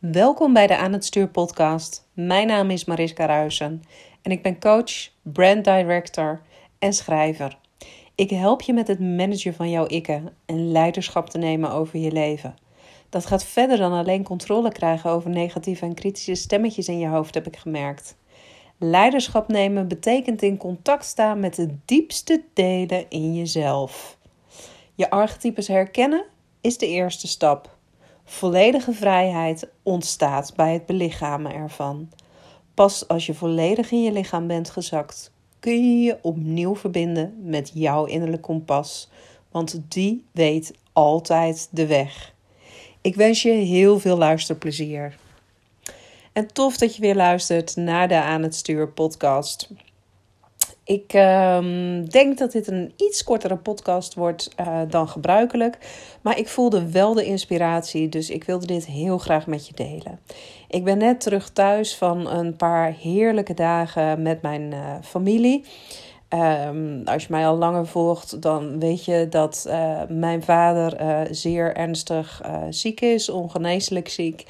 Welkom bij de Aan het Stuur podcast. Mijn naam is Mariska Ruisen en ik ben coach, brand director en schrijver. Ik help je met het managen van jouw ikken en leiderschap te nemen over je leven. Dat gaat verder dan alleen controle krijgen over negatieve en kritische stemmetjes in je hoofd, heb ik gemerkt. Leiderschap nemen betekent in contact staan met de diepste delen in jezelf. Je archetypes herkennen is de eerste stap. Volledige vrijheid ontstaat bij het belichamen ervan. Pas als je volledig in je lichaam bent gezakt, kun je je opnieuw verbinden met jouw innerlijk kompas, want die weet altijd de weg. Ik wens je heel veel luisterplezier. En tof dat je weer luistert naar de Aan het Stuur podcast. Ik um, denk dat dit een iets kortere podcast wordt uh, dan gebruikelijk. Maar ik voelde wel de inspiratie, dus ik wilde dit heel graag met je delen. Ik ben net terug thuis van een paar heerlijke dagen met mijn uh, familie. Um, als je mij al langer volgt, dan weet je dat uh, mijn vader zeer ernstig ziek is, ongeneeslijk ziek.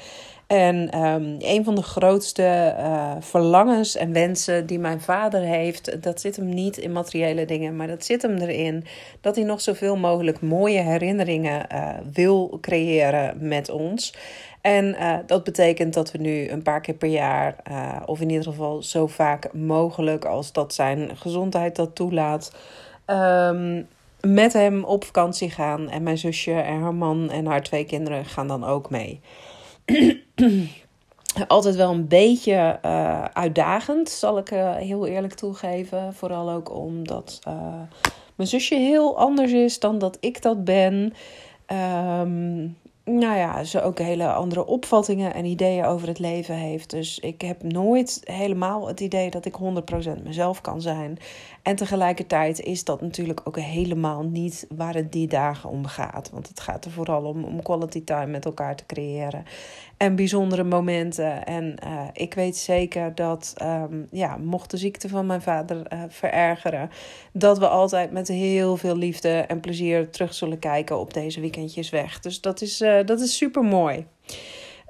En um, een van de grootste uh, verlangens en wensen die mijn vader heeft, dat zit hem niet in materiële dingen, maar dat zit hem erin dat hij nog zoveel mogelijk mooie herinneringen uh, wil creëren met ons. En uh, dat betekent dat we nu een paar keer per jaar, of in ieder geval zo vaak mogelijk als dat zijn gezondheid dat toelaat, um, met hem op vakantie gaan. En mijn zusje en haar man en haar twee kinderen gaan dan ook mee. altijd wel een beetje uh, uitdagend, zal ik uh, heel eerlijk toegeven. Vooral ook omdat uh, mijn zusje heel anders is dan dat ik dat ben. Um, nou ja, ze ook hele andere opvattingen en ideeën over het leven heeft. Dus ik heb nooit helemaal het idee dat ik 100% mezelf kan zijn. En tegelijkertijd is dat natuurlijk ook helemaal niet waar het die dagen om gaat. Want het gaat er vooral om, om quality time met elkaar te creëren. En bijzondere momenten. En uh, ik weet zeker dat, um, ja, mocht de ziekte van mijn vader uh, verergeren, dat we altijd met heel veel liefde en plezier terug zullen kijken op deze weekendjes weg. Dus dat is, uh, dat is super mooi.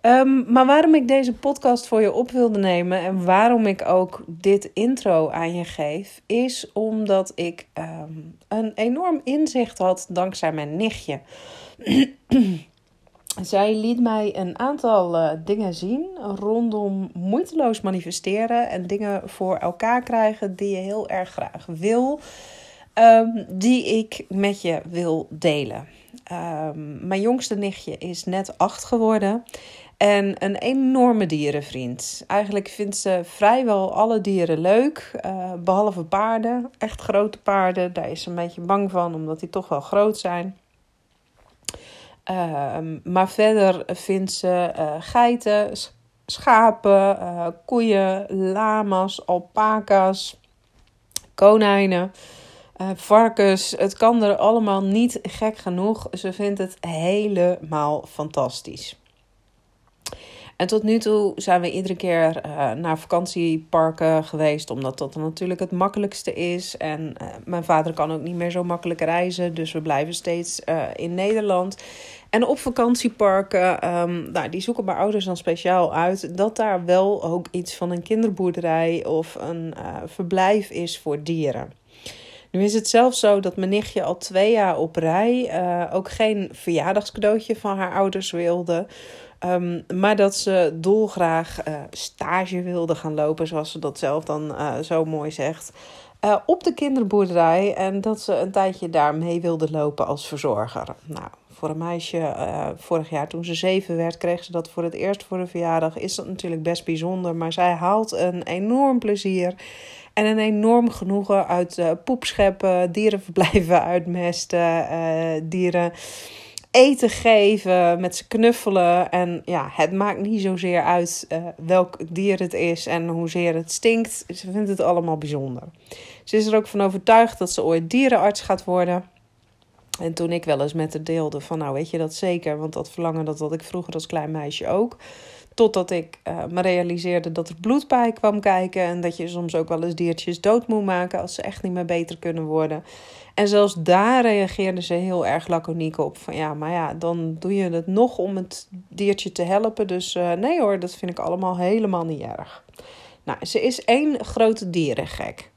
Um, maar waarom ik deze podcast voor je op wilde nemen en waarom ik ook dit intro aan je geef, is omdat ik um, een enorm inzicht had dankzij mijn nichtje. Zij liet mij een aantal uh, dingen zien rondom moeiteloos manifesteren en dingen voor elkaar krijgen die je heel erg graag wil, um, die ik met je wil delen. Mijn jongste nichtje is net acht geworden en een enorme dierenvriend. Eigenlijk vindt ze vrijwel alle dieren leuk, uh, behalve paarden. Echt grote paarden, daar is ze een beetje bang van, omdat die toch wel groot zijn. Uh, maar verder vindt ze uh, geiten, schapen, uh, koeien, lama's, alpaca's, konijnen, varkens. Het kan er allemaal niet gek genoeg. Ze vindt het helemaal fantastisch. En tot nu toe zijn we iedere keer uh, naar vakantieparken geweest, omdat dat natuurlijk het makkelijkste is. En uh, mijn vader kan ook niet meer zo makkelijk reizen, dus we blijven steeds uh, in Nederland. En op vakantieparken, um, nou, die zoeken mijn ouders dan speciaal uit dat daar wel ook iets van een kinderboerderij of een verblijf is voor dieren. Nu is het zelfs zo dat mijn nichtje al twee jaar op rij ook geen verjaardagscadeautje van haar ouders wilde. Um, maar dat ze dolgraag uh, stage wilde gaan lopen, zoals ze dat zelf dan uh, zo mooi zegt. Uh, op de kinderboerderij en dat ze een tijdje daar mee wilde lopen als verzorger. Nou, voor een meisje, vorig jaar toen ze zeven werd, kreeg ze dat voor het eerst voor de verjaardag. Is dat natuurlijk best bijzonder, maar zij haalt een enorm plezier en een enorm genoegen uit poepscheppen, dierenverblijven uitmesten, dieren eten geven, met ze knuffelen. En ja, het maakt niet zozeer uit uh, welk dier het is en hoezeer het stinkt. Ze vindt het allemaal bijzonder. Ze is er ook van overtuigd dat ze ooit dierenarts gaat worden. En toen ik wel eens met haar deelde van, nou weet je dat zeker, want dat verlangen dat had ik vroeger als klein meisje ook. Totdat ik uh, me realiseerde dat er bloed bij kwam kijken. En dat je soms ook wel eens diertjes dood moet maken als ze echt niet meer beter kunnen worden. En zelfs daar reageerde ze heel erg laconiek op. Van ja, maar ja, dan doe je het nog om het diertje te helpen. Dus uh, nee hoor, dat vind ik allemaal helemaal niet erg. Nou, ze is één grote dierengek.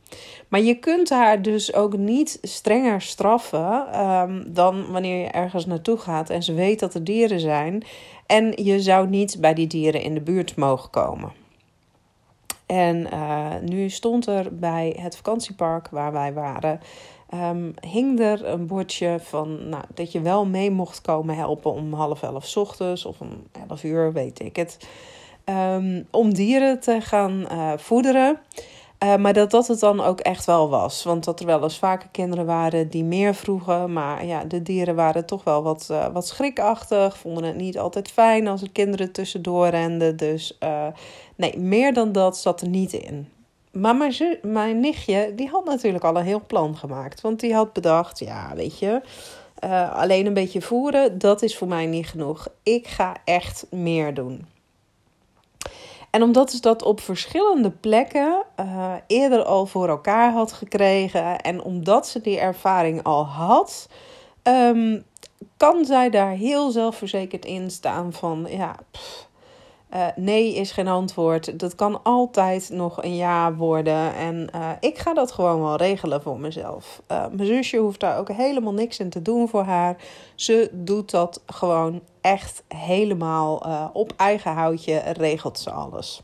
Maar je kunt haar dus ook niet strenger straffen um, dan wanneer je ergens naartoe gaat en ze weet dat er dieren zijn. En je zou niet bij die dieren in de buurt mogen komen. En uh, nu stond er bij het vakantiepark waar wij waren, um, hing er een bordje van nou, dat je wel mee mocht komen helpen om half elf ochtends of om elf uur, weet ik het. Um, om dieren te gaan uh, voederen. Uh, maar dat dat het dan ook echt wel was. Want dat er wel eens vaker kinderen waren die meer vroegen. Maar ja, de dieren waren toch wel wat, uh, wat schrikachtig. Vonden het niet altijd fijn als er kinderen tussendoor renden. Dus uh, nee, meer dan dat zat er niet in. Maar mijn, mijn nichtje, die had natuurlijk al een heel plan gemaakt. Want die had bedacht, ja, weet je... alleen een beetje voeren, dat is voor mij niet genoeg. Ik ga echt meer doen. En omdat ze dat op verschillende plekken uh, eerder al voor elkaar had gekregen en omdat ze die ervaring al had, um, kan zij daar heel zelfverzekerd in staan van ja. Uh, nee is geen antwoord. Dat kan altijd nog een ja worden. En uh, ik ga dat gewoon wel regelen voor mezelf. Uh, mijn zusje hoeft daar ook helemaal niks in te doen voor haar. Ze doet dat gewoon echt helemaal op eigen houtje. Regelt ze alles.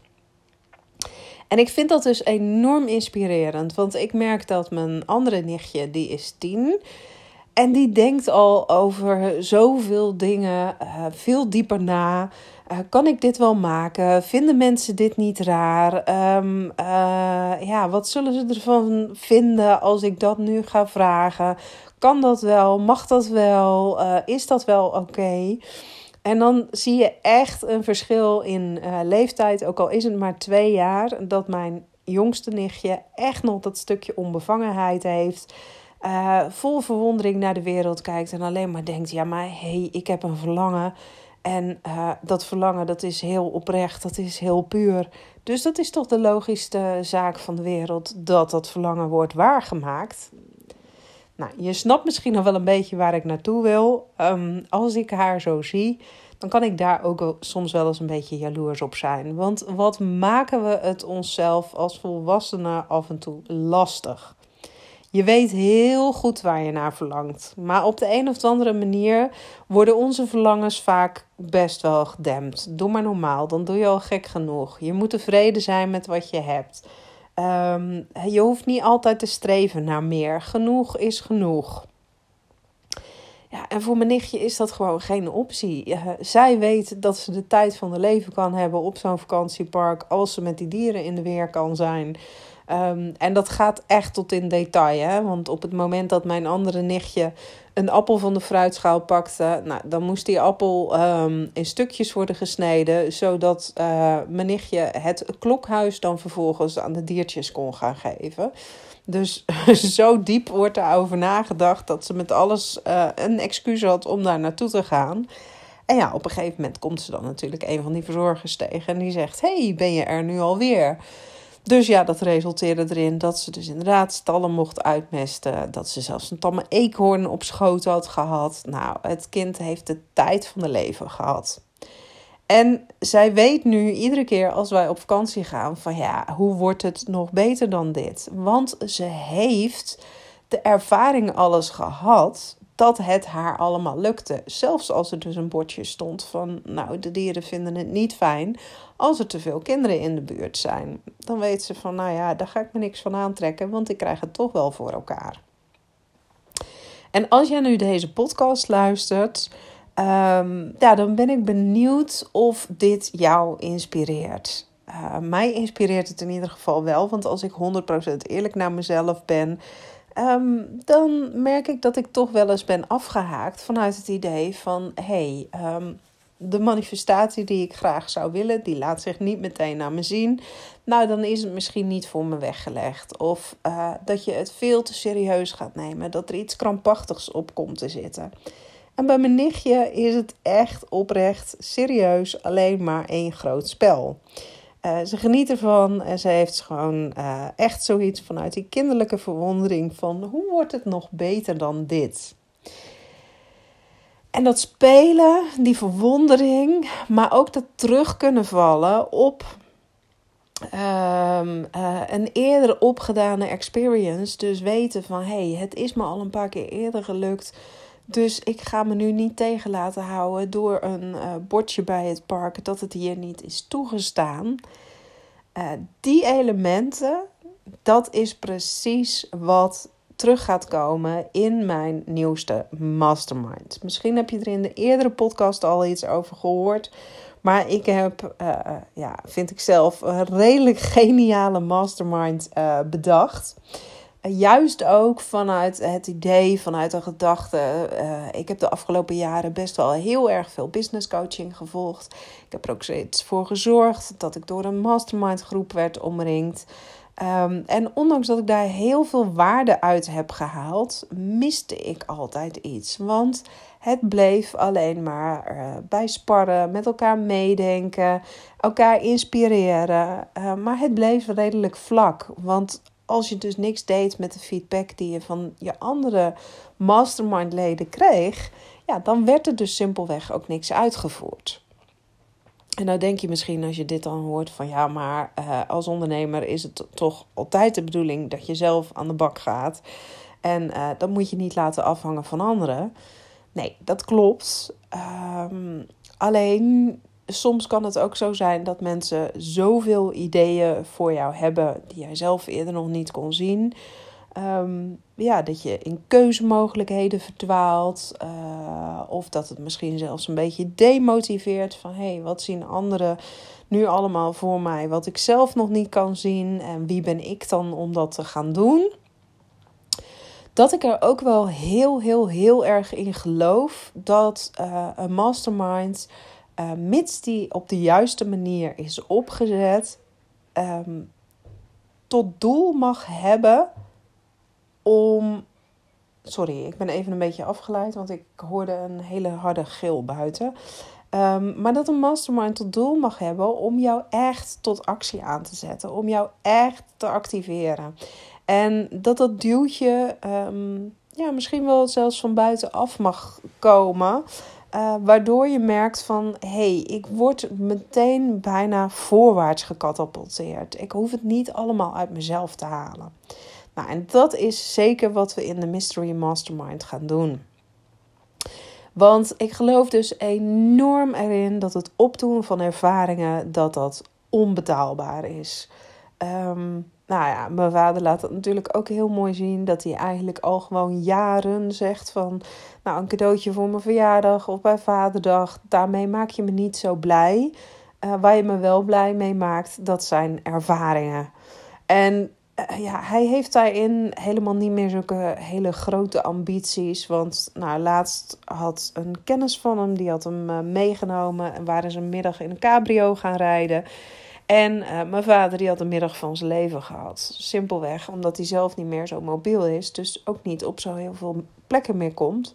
En ik vind dat dus enorm inspirerend. Want ik merk dat mijn andere nichtje, die is tien. En die denkt al over zoveel dingen veel dieper na. Uh, kan ik dit wel maken? Vinden mensen dit niet raar? Um, uh, ja, wat zullen ze ervan vinden als ik dat nu ga vragen? Kan dat wel? Mag dat wel? Uh, is dat wel oké? En dan zie je echt een verschil in leeftijd, ook al is het maar twee jaar, dat mijn jongste nichtje echt nog dat stukje onbevangenheid heeft. vol verwondering naar de wereld kijkt en alleen maar denkt: ja, maar hé, hey, ik heb een verlangen. En uh, dat verlangen, dat is heel oprecht, dat is heel puur. Dus dat is toch de logischste zaak van de wereld dat dat verlangen wordt waargemaakt. Nou, je snapt misschien nog wel een beetje waar ik naartoe wil. Um, als ik haar zo zie, dan kan ik daar ook soms wel eens een beetje jaloers op zijn. Want wat maken we het onszelf als volwassenen af en toe lastig? Je weet heel goed waar je naar verlangt. Maar op de een of andere manier worden onze verlangens vaak best wel gedempt. Doe maar normaal, dan doe je al gek genoeg. Je moet tevreden zijn met wat je hebt. Um, je hoeft niet altijd te streven naar meer. Genoeg is genoeg. Ja, en voor mijn nichtje is dat gewoon geen optie. Zij weet dat ze de tijd van haar leven kan hebben op zo'n vakantiepark als ze met die dieren in de weer kan zijn. Um, en dat gaat echt tot in detail. Hè? Want op het moment dat mijn andere nichtje een appel van de fruitschaal pakte, nou, dan moest die appel um, in stukjes worden gesneden, zodat uh, mijn nichtje het klokhuis dan vervolgens aan de diertjes kon gaan geven. Dus zo diep wordt erover nagedacht dat ze met alles uh, een excuus had om daar naartoe te gaan. En ja, op een gegeven moment komt ze dan natuurlijk een van die verzorgers tegen en die zegt: Hey, ben je er nu alweer? Dus ja, dat resulteerde erin dat ze dus inderdaad stallen mocht uitmesten. Dat ze zelfs een tamme eekhoorn op schoot had gehad. Nou, het kind heeft de tijd van de leven gehad. En zij weet nu iedere keer als wij op vakantie gaan van ja, hoe wordt het nog beter dan dit? Want ze heeft de ervaring alles gehad dat het haar allemaal lukte. Zelfs als er dus een bordje stond van, nou, de dieren vinden het niet fijn als er te veel kinderen in de buurt zijn. Dan weet ze van, nou ja, daar ga ik me niks van aantrekken, want ik krijg het toch wel voor elkaar. En als jij nu deze podcast luistert, um, ja, dan ben ik benieuwd of dit jou inspireert. Uh, mij inspireert het in ieder geval wel, want als ik 100% eerlijk naar mezelf ben, Um, dan merk ik dat ik toch wel eens ben afgehaakt vanuit het idee van: hé, hey, um, de manifestatie die ik graag zou willen, die laat zich niet meteen aan me zien. Nou, dan is het misschien niet voor me weggelegd. Of uh, dat je het veel te serieus gaat nemen. Dat er iets krampachtigs op komt te zitten. En bij mijn nichtje is het echt oprecht serieus alleen maar één groot spel. Uh, ze geniet ervan en ze heeft gewoon uh, echt zoiets vanuit die kinderlijke verwondering van hoe wordt het nog beter dan dit? En dat spelen, die verwondering, maar ook dat terug kunnen vallen op um, uh, een eerder opgedane experience. Dus weten van hé, hey, het is me al een paar keer eerder gelukt. Dus ik ga me nu niet tegen laten houden door een uh, bordje bij het park dat het hier niet is toegestaan. Uh, die elementen, dat is precies wat terug gaat komen in mijn nieuwste mastermind. Misschien heb je er in de eerdere podcast al iets over gehoord. Maar ik heb, uh, ja, vind ik zelf, een redelijk geniale mastermind bedacht. Juist ook vanuit het idee, vanuit de gedachte. Uh, ik heb de afgelopen jaren best wel heel erg veel business coaching gevolgd. Ik heb er ook steeds voor gezorgd dat ik door een mastermind groep werd omringd. Um, en ondanks dat ik daar heel veel waarde uit heb gehaald, miste ik altijd iets. Want het bleef alleen maar uh, bij sparren, met elkaar meedenken, elkaar inspireren. Uh, maar het bleef redelijk vlak. Want als je dus niks deed met de feedback die je van je andere mastermind-leden kreeg, ja, dan werd er dus simpelweg ook niks uitgevoerd. En nou denk je misschien als je dit dan hoort van ja, maar uh, als ondernemer is het toch altijd de bedoeling dat je zelf aan de bak gaat. En uh, dat moet je niet laten afhangen van anderen. Nee, dat klopt. Um, alleen soms kan het ook zo zijn dat mensen zoveel ideeën voor jou hebben die jij zelf eerder nog niet kon zien. Um, ja, dat je in keuzemogelijkheden verdwaalt. Uh, of dat het misschien zelfs een beetje demotiveert. Van hé, hey, wat zien anderen nu allemaal voor mij wat ik zelf nog niet kan zien? En wie ben ik dan om dat te gaan doen? Dat ik er ook wel heel, heel, heel erg in geloof dat uh, een mastermind, uh, mits die op de juiste manier is opgezet, um, tot doel mag hebben om. Sorry, ik ben even een beetje afgeleid, want ik hoorde een hele harde gil buiten. Um, maar dat een mastermind tot doel mag hebben om jou echt tot actie aan te zetten, om jou echt te activeren. En dat dat duwtje um, ja, misschien wel zelfs van buitenaf mag komen. Uh, waardoor je merkt van hé, hey, ik word meteen bijna voorwaarts gecatapulteerd. Ik hoef het niet allemaal uit mezelf te halen. Nou, en dat is zeker wat we in de Mystery Mastermind gaan doen. Want ik geloof dus enorm erin dat het opdoen van ervaringen dat dat onbetaalbaar is. Um, nou ja, mijn vader laat dat natuurlijk ook heel mooi zien. Dat hij eigenlijk al gewoon jaren zegt van... Nou, een cadeautje voor mijn verjaardag of bij vaderdag. Daarmee maak je me niet zo blij. Uh, waar je me wel blij mee maakt, dat zijn ervaringen. En uh, ja, hij heeft daarin helemaal niet meer zulke hele grote ambities. Want nou, laatst had een kennis van hem, die had hem uh, meegenomen... en waren ze een middag in een cabrio gaan rijden... En uh, mijn vader die had een middag van zijn leven gehad. Simpelweg omdat hij zelf niet meer zo mobiel is. Dus ook niet op zo heel veel plekken meer komt.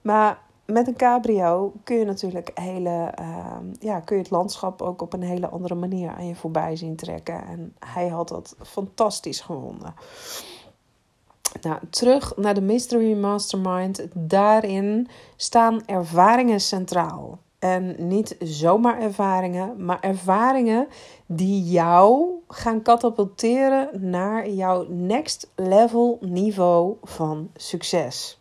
Maar met een cabrio kun je natuurlijk hele, uh, ja, kun je het landschap ook op een hele andere manier aan je voorbij zien trekken. En hij had dat fantastisch gevonden. Nou, terug naar de Mystery Mastermind. Daarin staan ervaringen centraal. En niet zomaar ervaringen, maar ervaringen die jou gaan katapulteren naar jouw next level niveau van succes.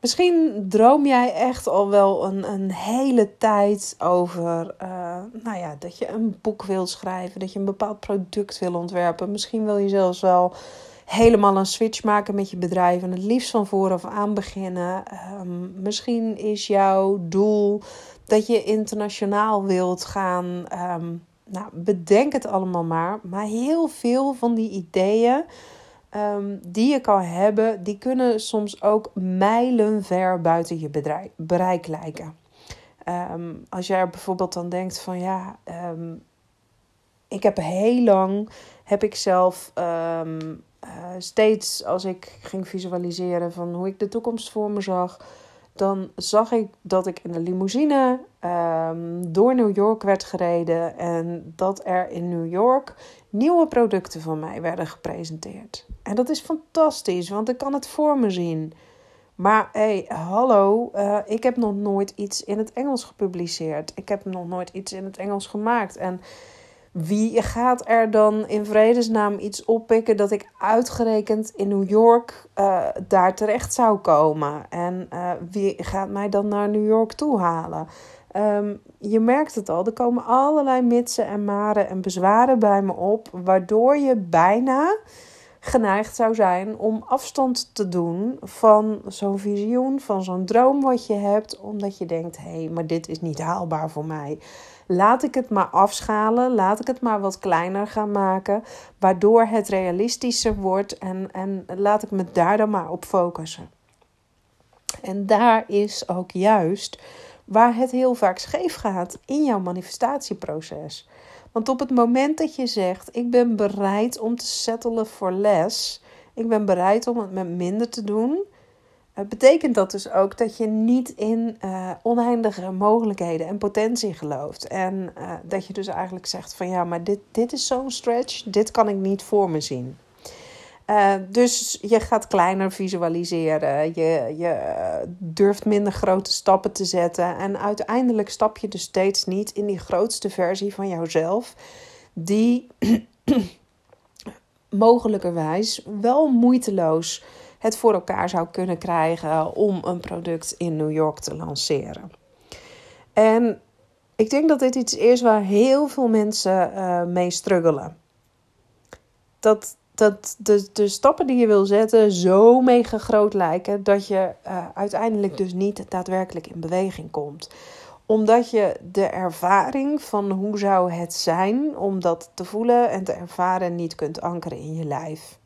Misschien droom jij echt al wel een, een hele tijd over uh, nou ja, dat je een boek wilt schrijven, dat je een bepaald product wil ontwerpen. Misschien wil je zelfs wel helemaal een switch maken met je bedrijf en het liefst van vooraf aan beginnen. Um, misschien is jouw doel dat je internationaal wilt gaan. Um, nou, bedenk het allemaal maar. Maar heel veel van die ideeën um, die je kan hebben, die kunnen soms ook mijlenver buiten je bedrijf, bereik lijken. Ehm, als jij bijvoorbeeld dan denkt van ja, ehm, ik heb heel lang, heb ik zelf ehm, eh, steeds als ik ging visualiseren van hoe ik de toekomst voor me zag, dan zag ik dat ik in de limousine door New York werd gereden en dat er in New York nieuwe producten van mij werden gepresenteerd. En dat is fantastisch, want ik kan het voor me zien. Maar hey, hallo, uh, ik heb nog nooit iets in het Engels gepubliceerd. Ik heb nog nooit iets in het Engels gemaakt. En wie gaat er dan in vredesnaam iets oppikken dat ik uitgerekend in New York uh, daar terecht zou komen? En uh, wie gaat mij dan naar New York toe halen? Um, je merkt het al, er komen allerlei mitsen en maren en bezwaren bij me op, waardoor je bijna geneigd zou zijn om afstand te doen van zo'n visioen, van zo'n droom wat je hebt, omdat je denkt: hé, hey, maar dit is niet haalbaar voor mij. Laat ik het maar afschalen, laat ik het maar wat kleiner gaan maken, waardoor het realistischer wordt en, en laat ik me daar dan maar op focussen. En daar is ook juist waar het heel vaak scheef gaat in jouw manifestatieproces. Want op het moment dat je zegt: Ik ben bereid om te settelen voor less, ik ben bereid om het met minder te doen, uh, betekent dat dus ook dat je niet in uh, oneindige mogelijkheden en potentie gelooft. En uh, dat je dus eigenlijk zegt: van ja, maar dit, dit is zo'n stretch, dit kan ik niet voor me zien. Dus je gaat kleiner visualiseren. Je, je durft minder grote stappen te zetten. En uiteindelijk stap je dus steeds niet in die grootste versie van jouzelf. Die mogelijkerwijs wel moeiteloos het voor elkaar zou kunnen krijgen om een product in New York te lanceren. En ik denk dat dit iets is waar heel veel mensen uh, mee struggelen. Dat, dat de, de stappen die je wil zetten zo mega groot lijken dat je uh, uiteindelijk dus niet daadwerkelijk in beweging komt. Omdat je de ervaring van hoe zou het zijn om dat te voelen en te ervaren niet kunt ankeren in je lijf.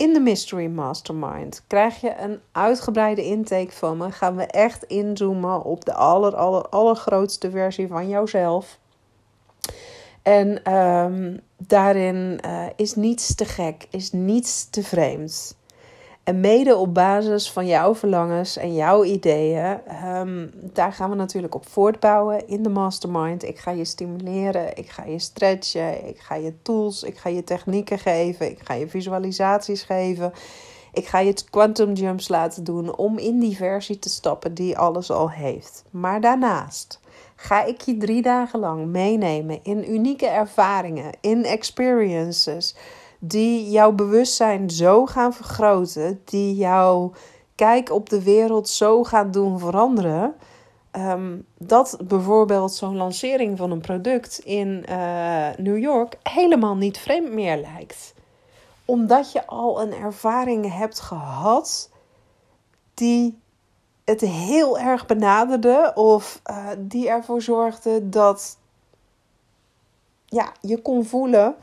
In de Mystery Mastermind krijg je een uitgebreide intake van me. Gaan we echt inzoomen op de aller, aller, allergrootste versie van jouzelf. En um, daarin uh, is niets te gek, is niets te vreemd. Mede op basis van jouw verlangens en jouw ideeën, um, daar gaan we natuurlijk op voortbouwen in de mastermind. Ik ga je stimuleren, ik ga je stretchen, ik ga je tools, ik ga je technieken geven, ik ga je visualisaties geven. Ik ga je quantum jumps laten doen om in die versie te stappen die alles al heeft. Maar daarnaast ga ik je drie dagen lang meenemen in unieke ervaringen, in experiences die jouw bewustzijn zo gaan vergroten, die jouw kijk op de wereld zo gaan doen veranderen. Ehm, dat bijvoorbeeld zo'n lancering van een product in uh, New York helemaal niet vreemd meer lijkt. Omdat je al een ervaring hebt gehad die het heel erg benaderde of uh, die ervoor zorgde dat ja, je kon voelen,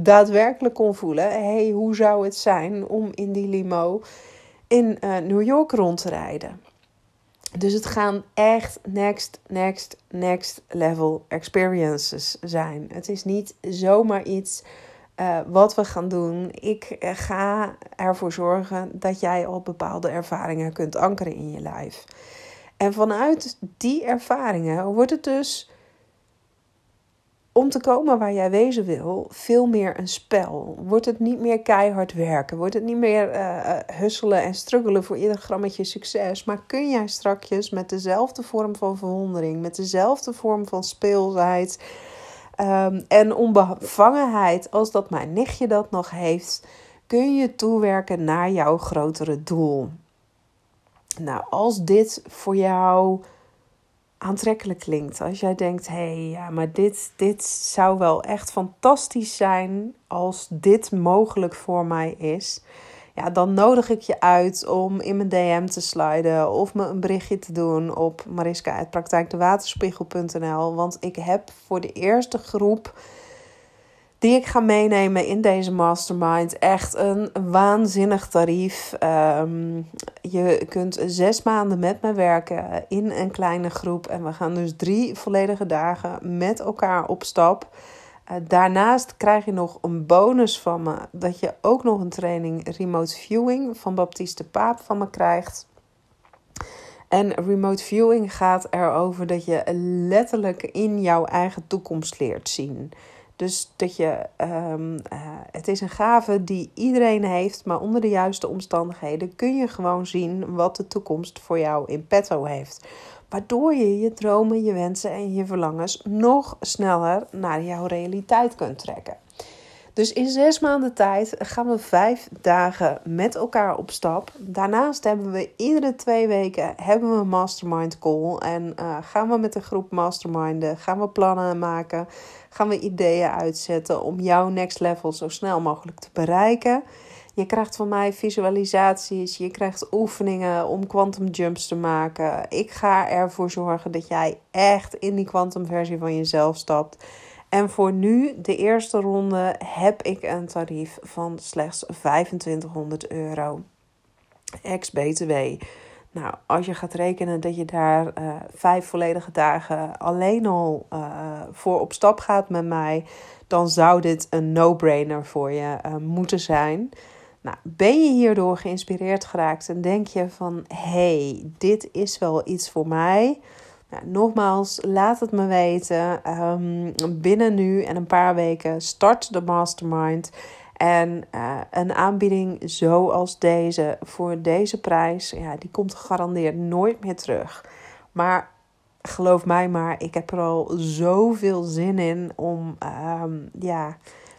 daadwerkelijk kon voelen, hey, hoe zou het zijn om in die limo in uh, New York rond te rijden? Dus het gaan echt next, next, next level experiences zijn. Het is niet zomaar iets uh, wat we gaan doen. Ik eh, ga ervoor zorgen dat jij al bepaalde ervaringen kunt ankeren in je lijf. En vanuit die ervaringen wordt het dus om te komen waar jij wezen wil, veel meer een spel. Wordt het niet meer keihard werken? Wordt het niet meer uh, husselen en struggelen voor ieder grammetje succes? Maar kun jij strakjes met dezelfde vorm van verwondering, met dezelfde vorm van speelsheid Um, en onbevangenheid, als dat mijn nichtje dat nog heeft, kun je toewerken naar jouw grotere doel. Nou, als dit voor jou aantrekkelijk klinkt, als jij denkt: hé, hey, ja, maar dit, dit zou wel echt fantastisch zijn als dit mogelijk voor mij is ja, dan nodig ik je uit om in mijn DM te sliden of me een berichtje te doen op mariska.praktijkdewaterspiegel.nl. Want ik heb voor de eerste groep die ik ga meenemen in deze mastermind. Echt een waanzinnig tarief. Ehm, je kunt zes maanden met me werken in een kleine groep. En we gaan dus drie volledige dagen met elkaar op stap. Uh, daarnaast krijg je nog een bonus van me. Dat je ook nog een training remote viewing van Baptiste Paap van me krijgt. En remote viewing gaat erover dat je letterlijk in jouw eigen toekomst leert zien. Dus dat je, um, uh, het is een gave die iedereen heeft, maar onder de juiste omstandigheden kun je gewoon zien wat de toekomst voor jou in petto heeft. Waardoor je je dromen, je wensen en je verlangens nog sneller naar jouw realiteit kunt trekken. Dus in zes maanden tijd gaan we vijf dagen met elkaar op stap. Daarnaast hebben we iedere twee weken hebben we een mastermind call. En uh, gaan we met een groep masterminden, gaan we plannen maken, gaan we ideeën uitzetten om jouw next level zo snel mogelijk te bereiken. Je krijgt van mij visualisaties, je krijgt oefeningen om quantum jumps te maken. Ik ga ervoor zorgen dat jij echt in die quantum versie van jezelf stapt. En voor nu, de eerste ronde, heb ik een tarief van slechts 2500 euro. Ex-BTW. Nou, als je gaat rekenen dat je daar uh, vijf volledige dagen alleen al uh, voor op stap gaat met mij, dan zou dit een no-brainer voor je uh, moeten zijn. Nou, ben je hierdoor geïnspireerd geraakt en denk je van hey, dit is wel iets voor mij? Nou, nogmaals, laat het me weten. Um, binnen nu en een paar weken start de mastermind. En uh, een aanbieding zoals deze voor deze prijs, ja, die komt gegarandeerd nooit meer terug. Maar geloof mij maar, ik heb er al zoveel zin in om um, ja,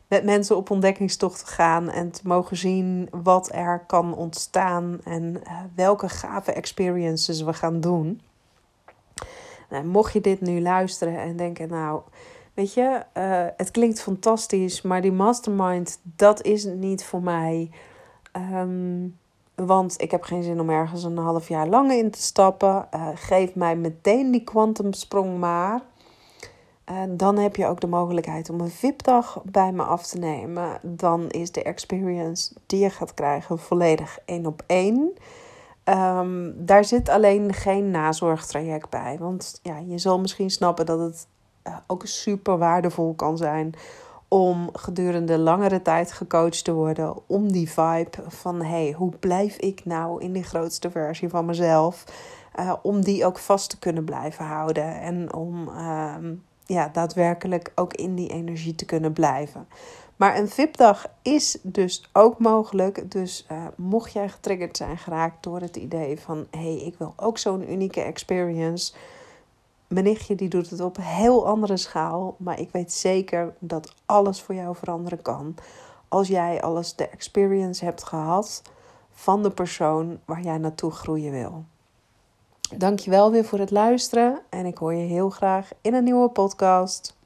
met mensen op ontdekkingstocht te gaan en te mogen zien wat er kan ontstaan en uh, welke gave experiences we gaan doen. Nou, mocht je dit nu luisteren en denken, nou, weet je, uh, het klinkt fantastisch, maar die mastermind, dat is niet voor mij. Um, want ik heb geen zin om ergens een half jaar lang in te stappen. Uh, geef mij meteen die kwantumsprong maar. En dan heb je ook de mogelijkheid om een VIP-dag bij me af te nemen. Dan is de experience die je gaat krijgen volledig één op één. Um, daar zit alleen geen nazorgtraject bij. Want ja, je zal misschien snappen dat het uh, ook super waardevol kan zijn om gedurende langere tijd gecoacht te worden. Om die vibe van hey, hoe blijf ik nou in die grootste versie van mezelf? Uh, om die ook vast te kunnen blijven houden. En om uh, ja, daadwerkelijk ook in die energie te kunnen blijven. Maar een VIP-dag is dus ook mogelijk. Dus uh, mocht jij getriggerd zijn geraakt door het idee van... hé, hey, ik wil ook zo'n unieke experience... Mijn nichtje die doet het op heel andere schaal. Maar ik weet zeker dat alles voor jou veranderen kan. Als jij alles de experience hebt gehad van de persoon waar jij naartoe groeien wil. Dankjewel weer voor het luisteren. En ik hoor je heel graag in een nieuwe podcast.